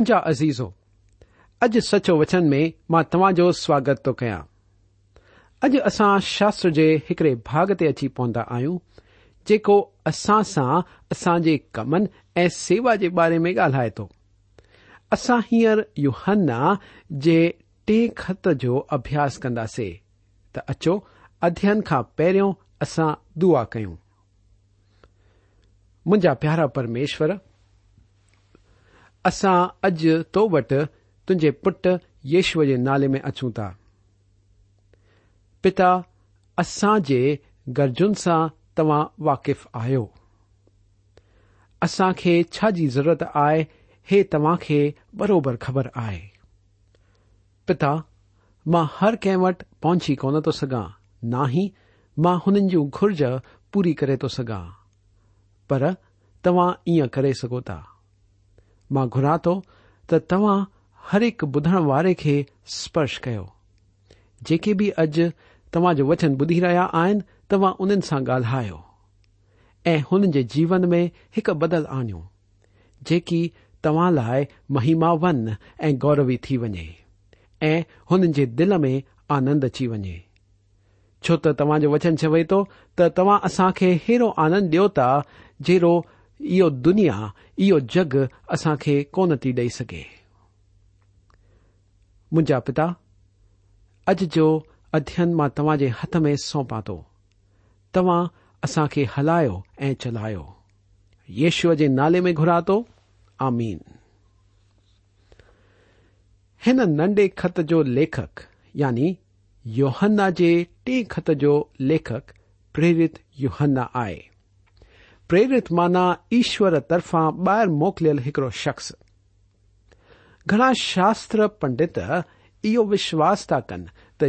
منهنجا ازيزو اڄ سچو وچن ۾ مان توهان جو سواگت ٿو ڪيان. اڄ اسان شاستر جي هڪڙي ڀاڳ تي اچي پهتا آهيون جيڪو اسان سان اسان جي ڪمن ۽ سيوا جي باري ۾ ڳالهائي ٿو. اسان هينئر يهنا جي ٽي خط جو اڀياس ڪنداسين ته اچو اڌيين کان پهريون اسان دعا ڪيون. منهنجا پيارا پرميشور اسان اڄ تو وٽ تنهنجي پٽ ييشوءَ جي نالي ۾ اچون ٿا. پتا اسان جي گرجن سان توهان واقف آهيو. اسان کي ڇا جي ضرورت آهي هي توهان کي بروبر خبر آهي. پتا مان هر ڪنهن وٽ پهچي ڪونه ٿو سگهان نا ئي مان هنن جون گهرج پوري ڪري ٿو سگهان. پر توهان ائين ڪري سگهو ٿا مان گهران ٿو ته توهان هر هڪ ٻڌڻ واري کي سپرش ڪيو. جيڪي به اڄ توهان جو وچن ٻڌي رهيا آهن توهان انهن سان ڳالهايو. ۽ هنن جي جيون ۾ هڪ بدل آڻيو جيڪي توهان لاءِ مهما ون ۽ گوروي ٿي وڃي ۽ هنن جي دل ۾ آنند اچي وڃي. ڇو ته توهان جو وچن چوي ٿو ته توهان اسان کي اهڙو آنند ڏيو ٿا جهڙو اهو دنيا اهو جڳ اسان کي ڪونه ٿي ڏيئي سگهي. منهنجا پتا اڄ جو اڌيين مان توهان جي هٿ ۾ سومپا ٿو. توهان اسان کي هلايو ۽ چلايو. ييشوءَ جي نالي ۾ گهرا ٿو. آمين. هن ننڍي کت جو ليکڪ يعني يوهنا جي ٽي کت جو ليکڪ پريرت يهنا آهي پریرت مانا ایشور ترفا بایر موقع ایکڑا شخص۔ گڑا شاستر پنڈت یہ وشواس تا کن تُہ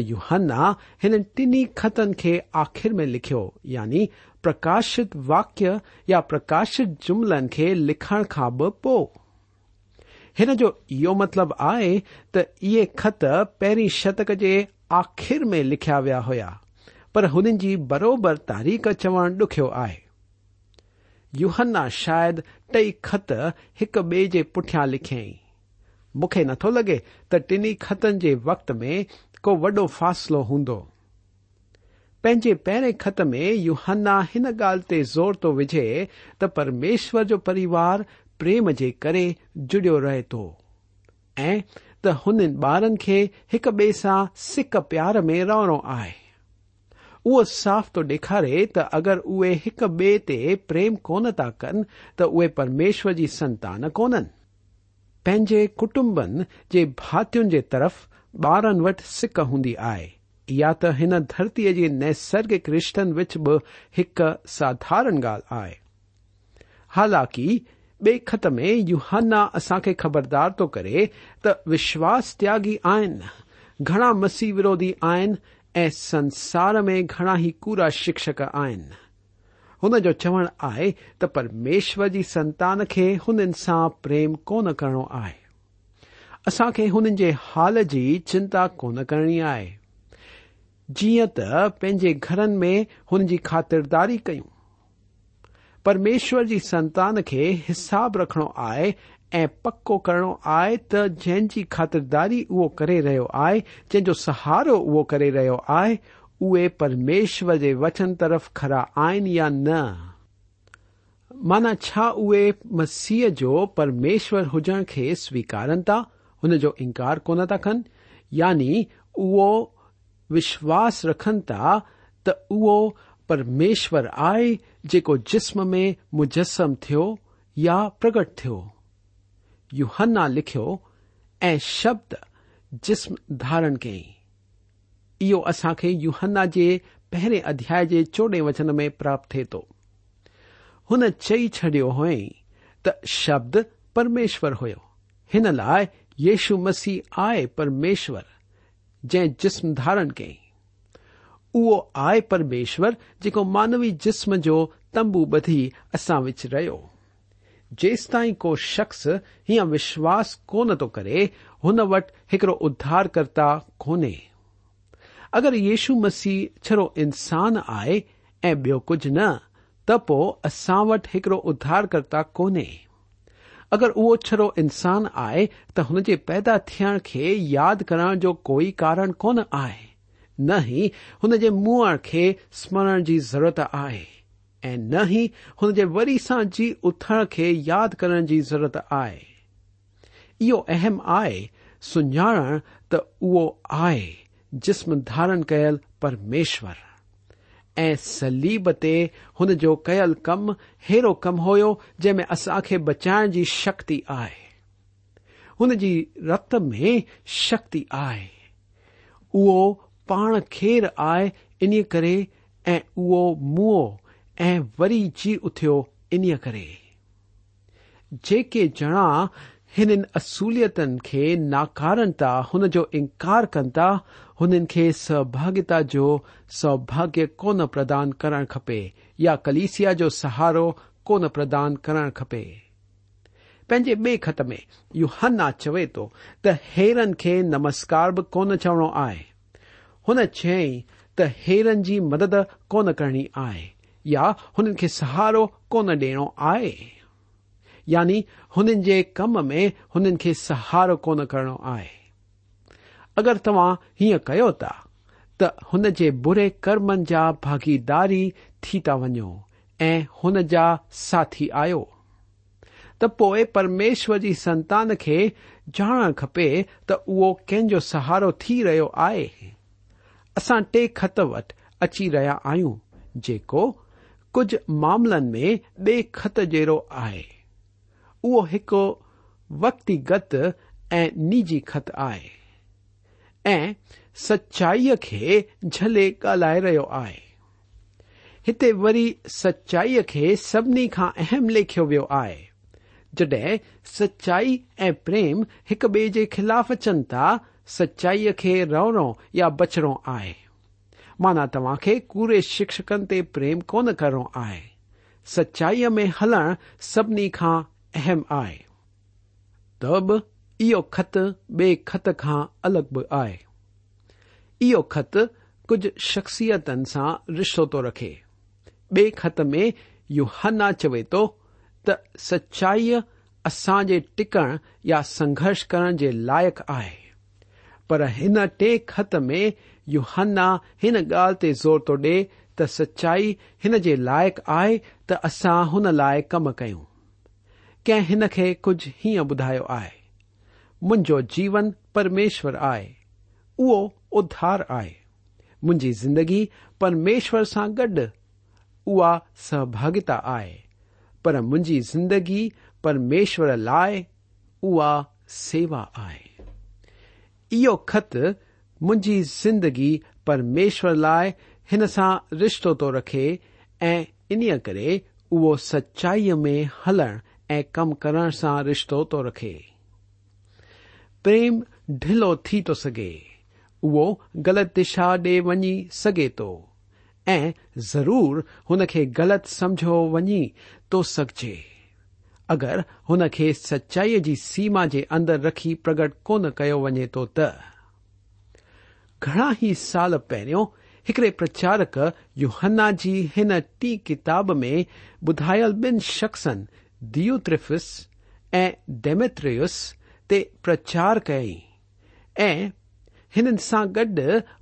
ٹین خطوں کے آخر میں لکھو یعنی پرکاشت واقیہ یا پرکاشت جملے کے لکھن کا پو۔ انجو مطلب یہ مطلب آ یہ خط پہ شتک کے آخر میں لکھیا ویا پر ان کی جی برابر تاریخ چو ڈو ہے يهنا شايد ٽئي کت هڪ ٻئي جي پٺيان لکيئين مون کي نٿو لڳي ته ٽنهي کتن جي وقت ۾ ڪو وڏو فاصلو هوندو. پنهنجي پهرين کت ۾ يهنا هن ڳالهه تي زور ٿو وجهي ته پرميشور جو پريوار پريم جي ڪري جڙيو رهي ٿو. ۽ ته هنن ٻارن کي هڪ ٻئي سان سڪ پيار ۾ رهڻو آهي اوہ صاف تو ڈھارے تو اگر اہ ایک بے تی پریم کون تا کن تو اے پرمیشور کی سنتان کونن پے کٹمبن جی باتیوں کے ترف بارن و سک ہندی آئے تن دھرتی کے نیسرگ رشتین و چ سارن گال آک بے خط میں یوہانا اصا خبردار تو کرے تشواس تیاگی آن گڑا مسیح وروی آن سنسار میں گھنا ہی کورا شکشک آن جو چوڑ آئے ت پرمیشور کی سنتان کے ہن سا پریم کون کرنو آئے اسان کے ان حال کی چنتا کون کرنی آئی جی تجیے گھر میں ان کی خاطرداری کی پرمیشور کی سنتان کے حساب رکھنو آئے پکو کرنا آئے ت جی خاطرداری او کرے رہے آئے جن کو سہارا کرے رہے آئہ پرمیشر کے وچن ترف کرا آن یا نہ مانا چھ اے مسیح جو پرمیشور ہوجا كے سویكارن تا انجو انکار كو كن یعنی وشواس ركھن تا تمشور آئے جسم میں مجسم تھو یا پگٹ تھيا یو ہن لبد جسم دھار کے او اصا کے یوہن کے پہرے ادیا چوڑ وچن میں پراپت تھے تو۔ چی چڈی ہوئیں ت شبد پرمیشر ہوشو مسیح آئے پرمیشر جی جسم دھارن کے او آئے پرمیشور جانوی جسم جو تمب بدھی اسا چ جس تائی کو شخص ہاں وشواس کون تو انٹر ادار کرتا کو اگر یشو مسیح چرو انسان آئے کچھ ن تسا وٹ ایکت کون اگر ارو انسان آئے تو ان کے پیدا تھن یاد کرنے جو کوئی کار کون آئے۔ ن ہی ان کے منہ خی سمرن کی ضرورت آ نہ ہی ان وری سا جی اتر یاد کرنے کی جی ضرورت آئی اہم آئے تے جسم دھارن کل پرمیشور۔ ای سلیب تنجو کل کم ارو کم ہو جی اصا کے بچھ شکتی آئے۔ ہو جی رت میں شکتی آئی اانر آئے انہوں وی جی اتو ان جے جڑا ان اصولتن ناکارن تا ہو انکار كن تا ہن سواگتا جو سوباگ کو یا كلیسیا سہارو کون پردان كرن كے بی خط میں یو ہن آ چویں تو تیرن كے نمسکار بھی کون چوڑو آئے چیرن كی مدد كون كرنی آئے يا هنن کي سهارو ڪونه ڏيڻو آهي. يعني هنن جي ڪم ۾ هنن کي سهارو ڪونه ڪرڻو آهي. اگر توهان هيئن ڪيو ٿا ته هن جي بري ڪرمن جا ڀاگيداري ٿي ٿا وڃو ۽ هن جا ساٿي آهيو ته پوءِ پرميشور جي سنتان کي ڄاڻڻ کپي ته اهو ڪنهن جو سهارو ٿي رهيو آهي. اسان ٽي کت وٽ اچي رهيا آهيون جيڪو ڪجهه معاملن ۾ ٻئي کت جهڙو آهي. اهو هڪ وڪتگت ۽ نجي کت آهي ۽ سچائيءَ کي جهلي ڳالهائي رهيو آهي. هتي وري سچائيءَ کي سڀني کان اهم ليکيو ويو آهي. جڏهن سچائي ۽ پريم هڪ ٻئي جي خلاف اچن ٿا سچائيءَ کي رهڻو يا بچڻو آهي مانا تا پورے شکشکن تی پریم کون کرو آئے سچائی میں ہلن سبھی کا اہم آئے تط بے خط الگ بائے خط کھجھ شخصیتن سے رشتو تو رکھے بے خط میں یو ہن چوے تو سچائی اصاج ٹکن یا سنگرش کر لائق آئے انت میں یو ہن گال تی زور تو ڈے تچائی لائق آئے تسا ہن لائے کم کوں کہ انج ہداو ہے آئے جیون پرمشر آئے ادھار آی جگی پرمیشور سے گڈ اہباگا آئے پر می جگی پرمیشر لائے اےوا ہے خط منهنجي زندگي پرميشور لاءِ هن سان رشتو ٿو رکي ۽ انهيءَ ڪري اهو سچائيءَ ۾ هلڻ ۽ ڪم ڪرڻ سان رشتو ٿو رکي. پريم ڍلو ٿي ٿو سگهي اهو غلط دشا ڏي وڃي سگهي ٿو ۽ ضرور هن کي غلط سمجهو وڃي ٿو سگهجي. اگر هن کي سچائيءَ جي سيما جي اندر رکي پرگٽ ڪونه ڪيو وڃي ٿو ته گی سال پہرو ایکڑے پرچارک یوہن جی ان تی کتاب میں بدھائل بن شخصن دیوتریفس ایمترس تچار کئی گڈ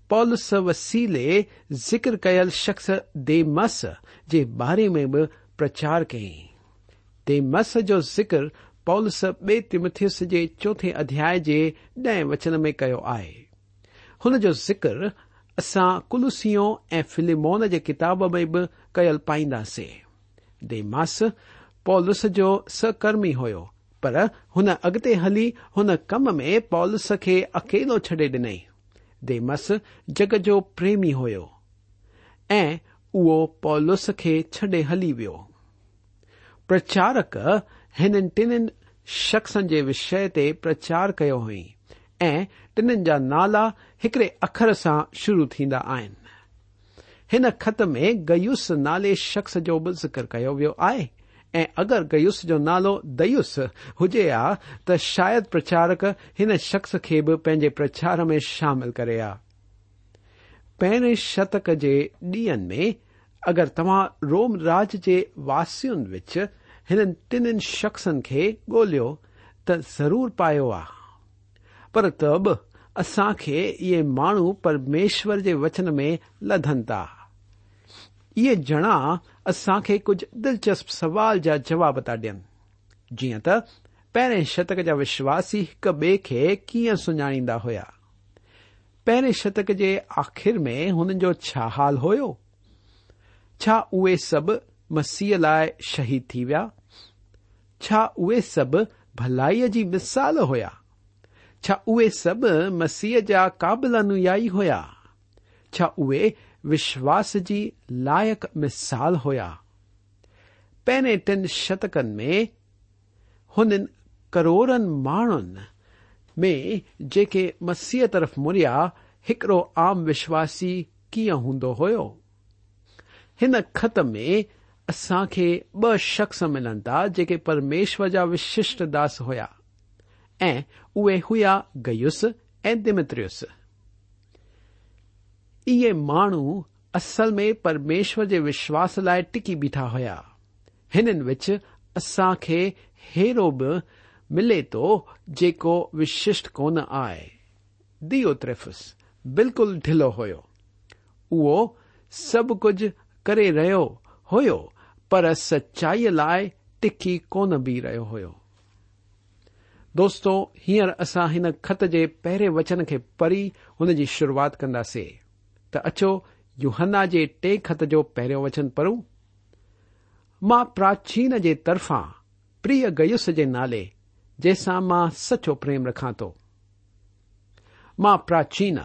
پولس وسیل ذکر کیل شخص دی مس کے بارے میں بھی پرچار کئی دے مس جو ذکر پولس بے تیمتس کے چوتھے ادیا ڈچن میں کیا آئے۔ هن جو ذڪر اسان ڪلسيو ۽ فلمون جي ڪتاب ۾ به ڪيل پائينداسين. ديماس پالس جو سهڪرمي هيو پر هن اڳتي هلي هن ڪم ۾ پالس کي اڪيلو ڇڏي ڏنئي. ديمس جڳ جو پريمي هيو ۽ اهو پالس کي ڇڏي هلي ويو. پرچارڪ هنن ٽنن شخصن جي وشيه تي پرچار ڪيو هئي ۽ ٽنن جا نالا هڪڙي اکر سان شروع ٿيندا آهن. هن خط ۾ گيس نالي شخص جو به ذڪر ڪيو ويو آهي. ۽ اگر گيس جو نالو ديس هجي ها ته شايد پرچارڪ هن شخص کي به پنهنجي پرچار ۾ شامل ڪري ها پهرين شتڪ جي ڏينهن ۾ اگر توهان روم راج جي واسين وچ هنن ٽنن شخصن کي ڳولهيو ته ضرور پايو آهي پر ته به اسان کي اهي ماڻهو پرميشور جي وچن ۾ لڌن ٿا. اهي ڄڻا اسان کي ڪجهه دلچسپ سوال جا جواب ٿا ڏين. جيئن ته پهرين شتڪ جا وشواسي هڪ ٻئي کي ڪيئن سڃاڻيندا هئا پهرين شتڪ جي آخر ۾ هنن جو ڇا حال هيو؟ ڇا اهي سڀ مسيح لاءِ شهيد ٿي ويا؟ ڇا اهي سڀ ڀلائيءَ جي مثال هئا سب مسیح جا قابل انی ہویا۔ چی جی لائق مثال ہوا پہنے ٹن شتکن میں ہووڑ مان جے مسیح ترف مریا ایکڑ آم وشواسی کیت میں اصا ب شخص ملن تا جے پرمیشور جا وشٹ داس ہویا۔ گئیس دمترس یہ می اصل میں پرمیشور کے وشواس لائے ٹکی بیٹھا ہون وس بھی ملے تو جشٹ کون آئے درفس بالکل ڈلو ہو سب کچھ کر رہی ہو سچائی لائے تک کون بی رہے ہو دوستوں ہیہر اصا خت کے پرے وچن کی پری ان کی شروعات كندے تچو یو ہن جے خط پہ وچن پڑھ ما پراچین كی ترفا پری گیس كے نالے جا سچو پریم ركھا تو ما پراچین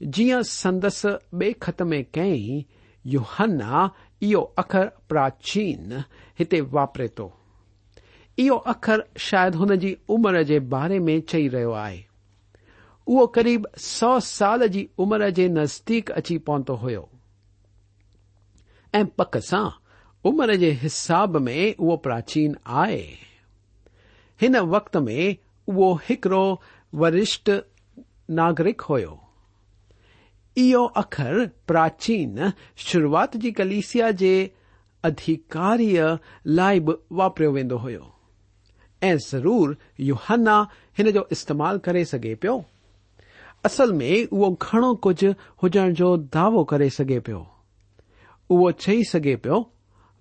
جی سندس بے خط میں كئی یو ہن یہ اخر پراچین ہاپرے تو اخر شاید ان بارے میں چی رہے آئے قریب سو سال کی عمر کے نزدیک اچی پہتو ہو پک سے امر کے حساب میں اوپ پراچی آئے وقت میں اکڑ وریشٹ ناگرک ہوخر پراچین شروعات کلیسیا ادھیکاری لائ واپر ویڈیو ہو ۽ ضرور يهنا هن جو استعمال ڪري سگهي پيو. اصل ۾ اهو گهڻو ڪجهه هجڻ جو داوو ڪري سگهي پيو. اهو چئي سگهي پيو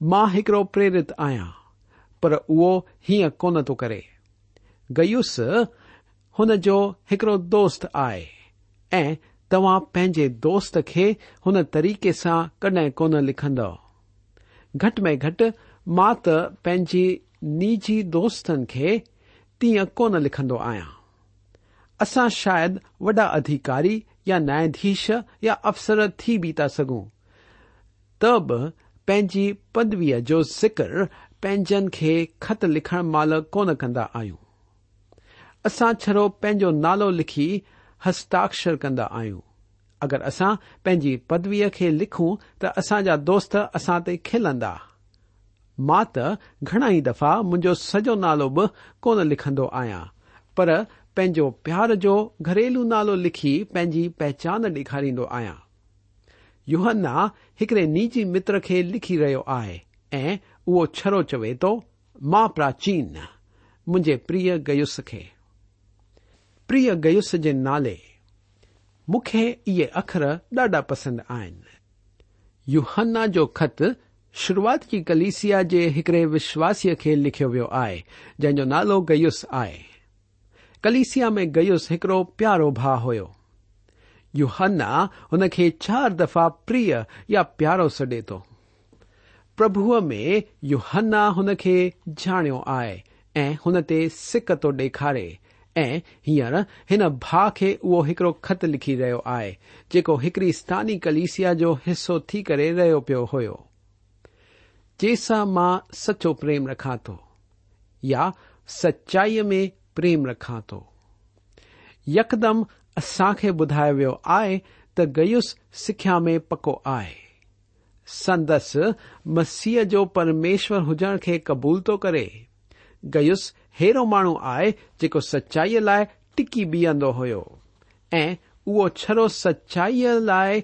مان هڪڙو پريرت آهيان پر اهو هيئن ڪونه ٿو ڪري. گيس هن جو هڪڙو دوست آهي ۽ توهان پنهنجي دوست کي هن طريقي سان ڪڏهن ڪونه لکندو. گهٽ ۾ گهٽ مان ته پنهنجي نجي دوستن کي تيئن ڪونه لکندو آهيان. اسان شايد وڏا اڌڪاري يا نياياڌيش يا افسر ٿي به ٿا سگهون. ته به پنهنجي پدويءَ جو ذڪر پنهنجن کي خط لکڻ مهل ڪونه ڪندا آهيون. اسان ڇڙو پنهنجو نالو لکي هستاڪشر ڪندا آهيون. اگر اسان پنهنجي پدويءَ کي لکون ته اسان جا دوست اسان تي کلندا مان ته گهڻا ئي دفعا منهنجو سڄو نالو به ڪونه لکندو آهيان. پر پنهنجو پيار جو گهريلو نالو لکي پنهنجي پهچان ڏيکاريندو آهيان. يهنا هڪڙي نجي متر کي لکي رهيو آهي ۽ اهو ڇرو چوي ٿو مان پراچين منهنجي پريه گيس کي. پريه گيس جي نالي مون کي اهي اکر ڏاڍا پسند آهن. يهنا جو خط شروعات کی کلسیاشواسی لکھو وی ہے جنو نالو گیوس آئے۔ کلسیا میں گیئس ایکڑو پیارو با ہونا ان کی چار دفاع پری یا پیارو سڈے تو۔ پرب میں یو ہن جانا آئے ہو سک تو ڈکھارے اي ہر اِن با كے وہ خط لكھی رہے آئے جيكو ايڑى ستانی كلس كو حصو كى ري پي ہوي جسا ماں سچو پرم رکھا تو یا سچائی میں پریم رکھا تو یکم اصا بدھائے وی آئے ت گیوس سکھیا میں پک آئے۔ سندس مسیح جو پرمیشور ہوجن کے قبول تو کرے۔ گیس ایرو مہو آئے جو سچائی لائے ٹکی بیہ ہو سچائی لائف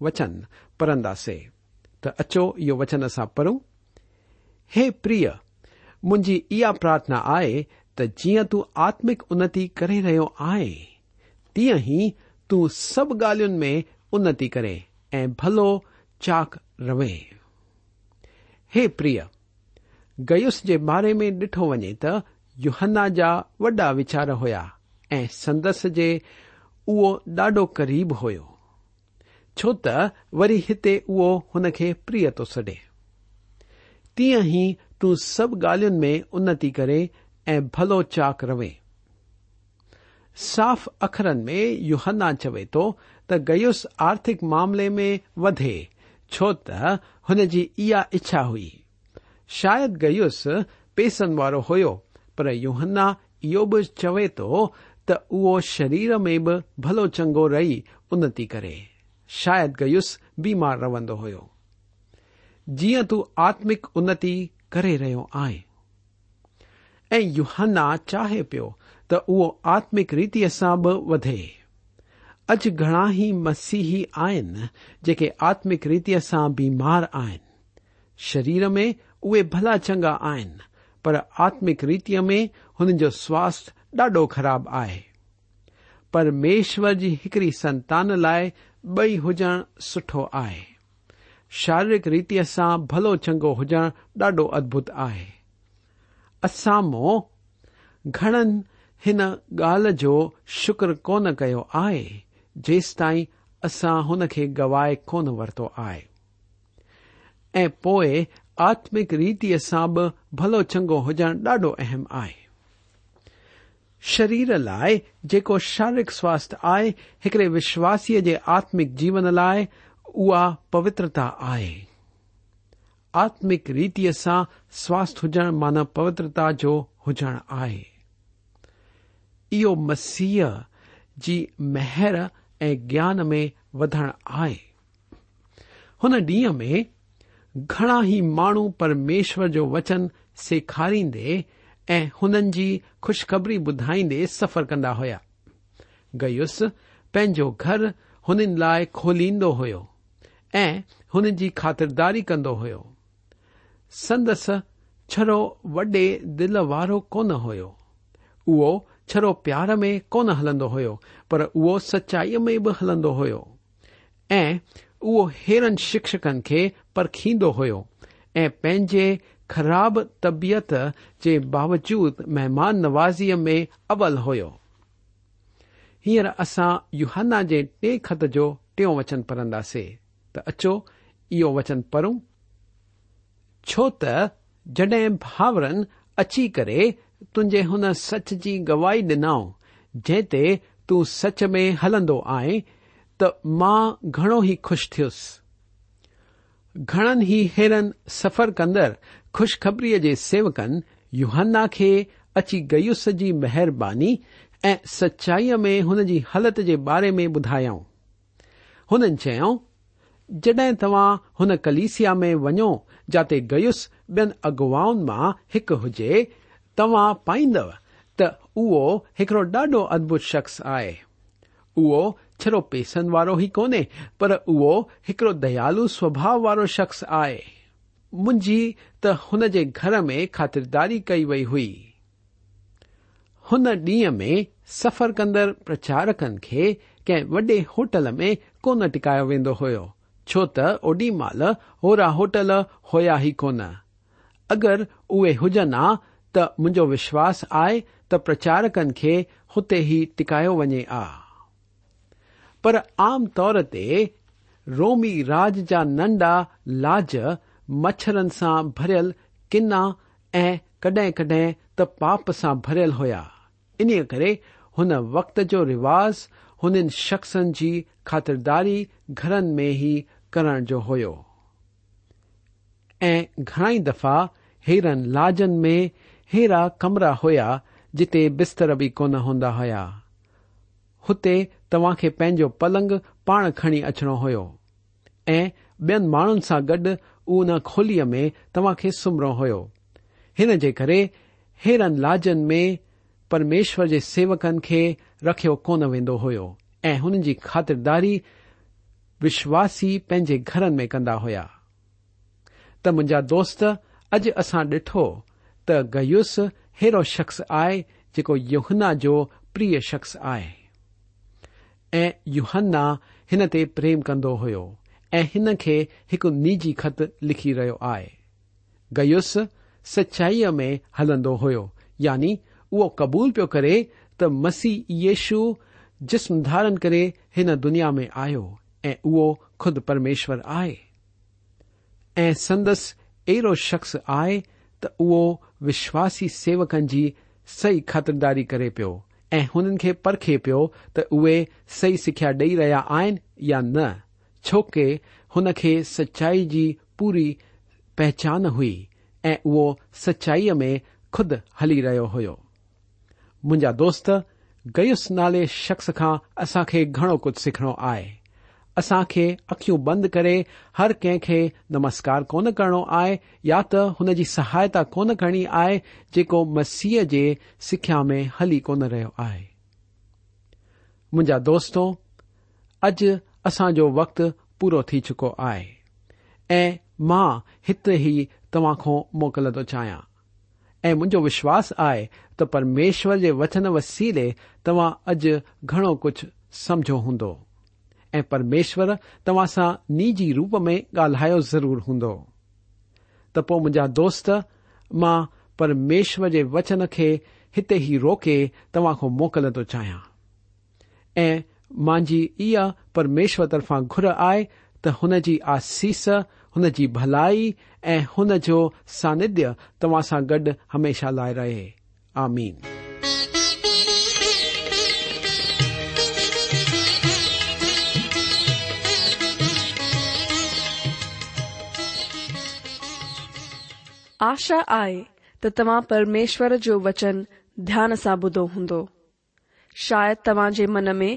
وچن پھندے تچوچنس پڑھوں پرارتھنا آئے تیئ تتمک انتی کر رہی آئے تی تب گال میں انتی کریں بھلو چاک رو ہے پری گیوس کے بارے میں ڈھٹو وجیں توہن جا وچار ہوا اندس جاڈو قریب ہو چو تری ہتے او ان تو سڈے تیئ ہی تب گال میں انتی کرے بھلو چاک روے ساف اخرن میں یوہن چوے تو گیوںس آرتک ماملے میں ودے چوت انچھا ہوئی شاید گیوس پیسنوارو ہونا یہ چویں تو تریر میں بھی بھلو چنگ رہی انتی کرے شاید گیوس بیمار روند ہو جی تُ آتمک ارے رہیں اوہانا چاہے پی تتمک ریتیا سے بدے اج گھنا ہی مسیحی آکے آتمک ریتیاں بیمار آن شریر میں اے بھلا چگا آن پر آتمک ریتیا میں انجو سواستھ ڈاڈو خراب آئے۔ پر میشور جی ایکڑی سنتان لائے ٻئي هجڻ سٺو آهي. شاريرڪ ريتيءَ سان ڀلو چڱو هجڻ ڏاڍو ادڀت آهي. اسان گهڻن هن ڳالهه جو شڪر ڪونه ڪيو آهي جيس تائين اسان هن کي گوائي ڪونه ورتو آهي. ۽ پوءِ آتمڪ ريتيءَ سان به ڀلو چڱو هجڻ ڏاڍو اهم آهي شریر لائ جاری سوارتھ آئے ایکڑے وشواسی کے آتمک جیون لائے او پوترتا آئے۔ آتمک ریتی سا سوارتھ ہوجن مانو پوترتا جو ہوجن آو مسیح جی مہر اے بدن آئے۔ ہویوں میں گھنا ہی ماحو پرمیشر جو وچن سکھاریے ۽ هنن جي کشخبري ٻڌائيندي سفر ڪندا هئا. گيس پنهنجو گهر هنن لاءِ کوليندو هيو ۽ هنن جي خاترداري ڪندو هيو. سندس ڇرو وڏي دل وارو ڪونه هيو. اهو ڇرو پيار ۾ ڪونه هلندو هيو پر اهو سچائيءَ ۾ به هلندو هيو ۽ اهو هيرن شڪشڪن کي پرکيندو هيو ۽ پنهنجي خراب طبيعت جي باوجود مهمان نوازيءَ ۾ اول هيو هينئر اسان يهانا جي ٽي خط جو ٽيون وچن پڙهنداسين ته اچو اهو وچن پڙهون ڇو ته جڏهن ڀائرن اچي ڪري تنهنجي هن سچ جي گواهي ڏنئون جنهن تي تون سچ ۾ هلندو آهين ته مان گهڻو ئي خوش ٿيس گهڻن ئي هيرن سفر ڪندڙ کشخبريءَ جي سيوڪن يهنا کي اچي گيس جي مهرباني ۽ سچائيءَ ۾ هن جي حالت جي باري ۾ ٻڌايئون. هنن چيئون جڏهن توهان هن ڪليسيا ۾ وڃو جاتي گيس ٻين اگوائن مان هڪ هجي توهان پائيندؤ ته اهو هڪڙو ڏاڍو ادڀت شخص آهي. اهو ڇڙو پئسن وارو ئي ڪونهي پر اهو هڪڙو ديال سوڀاو وارو شخص آهي مجھ تنج گھر میں خاطرداری کی ڈیئ میں سفر کندر پرچارکن کے کڈے ہوٹل میں کون ٹکایا وین ہودی مال ہوا ہوٹل ہوا ہی کون اگر اوے ہوجن آ تو مجھے وشواس آئے تو پریچارکن ہوتے ہی ٹکایا وجے آ پر آم تور رومی راج جا ننڈا لاج مڇرن سان ڀريل ڪنا ۽ ڪڏهن ڪڏهن ته پاپ سان ڀريل هئا. ان ڪري هن وقت جو رواج هنن شخصن جي خاترداري گهرن ۾ ئي ڪرڻ جو هيو. ۽ گهڻا ئي دفعا هيرن لاجن ۾ هيرا ڪمرا هئا جتي بستر به ڪونه هوندا هئا. هتي توهان کي پنهنجو پلنگ پاڻ کڻي اچڻو هيو. ۽ ٻين ماڻهن سان گڏ ان کوليءَ ۾ توهان کي سمهڻو هيو. هن جي ڪري هيرن لاجن ۾ پرميشور جي سيوڪن کي رکيو ڪونه ويندو هيو ۽ هنن جي خاترداري وشواسي پنهنجي گهرن ۾ ڪندا هئا. ته منهنجا دوست اڄ اسان ڏٺو ته گيس اهڙو شخص آهي جيڪو يهنا جو پريه شخص آهي. ۽ يهنا هن تي پريم ڪندو هيو ان کےجی خط لکھی رہے آ گیوس سچائی میں ہلد ہو یعنی وہ قبول پی کرے ت مسی یشو جسم دھارن کرے ان دنیا میں آو خشور آئے سندس ارو شخص آئے تشواسی سوکن کی سہی خطرداری کرے پی ہن کے پرکھے پی تے سی سکھیا ڈی رہا آئن یا ن چوک ہو سچائی جی پوری پہچان ہوئی سچائی میں خد ہلی رہے ہوا دوست گیوس نال شخص کا اصا گھڑو کچھ سکھنو آئے۔ اصا خيں اخيو بند كريں ہر كين كے نمسكار کون كرنو آئے يا تنى سہات کو جسيہ جى سكيا ميں ہلی کو مجھا دوستوں اج اسان جو وقت پورو ٿي چڪو آهي. ۽ مان هتي ئي توهان کان موڪل ٿو چاهيان. ۽ منهنجو وشواس آهي ته پرميشور جي وچن وسيلي توهان اڄ گهڻو ڪجهه سمجهو هوندو. ۽ پرميشور توهان سان نجي روپ ۾ ڳالهايو ضرور هوندو. ته پوءِ منهنجا دوست مان پرميشور جي وچن کي هتي ئي روڪي توهان کان موڪل ٿو چاهيان. ۽ مانج یہمیشور طرفا گر آئے تو ان کی جی آسیس ان کی جی بلائی ہنجو ساندھ تما سا گڈ ہمیشہ لائے رہے۔ آشا آئے تو تمہ پرمیشر جو وچن دیا سے بدھو ہوں شاید تاج من میں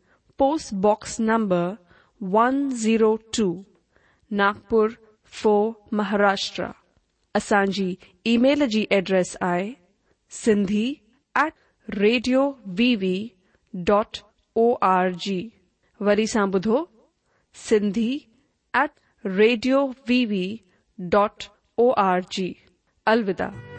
post box number one zero two Nagpur four Maharashtra اسان ای میل كی address I Sindhi at radio V V dot O R G وری سا بدھو Sindhi at radio V V dot O R G الوداع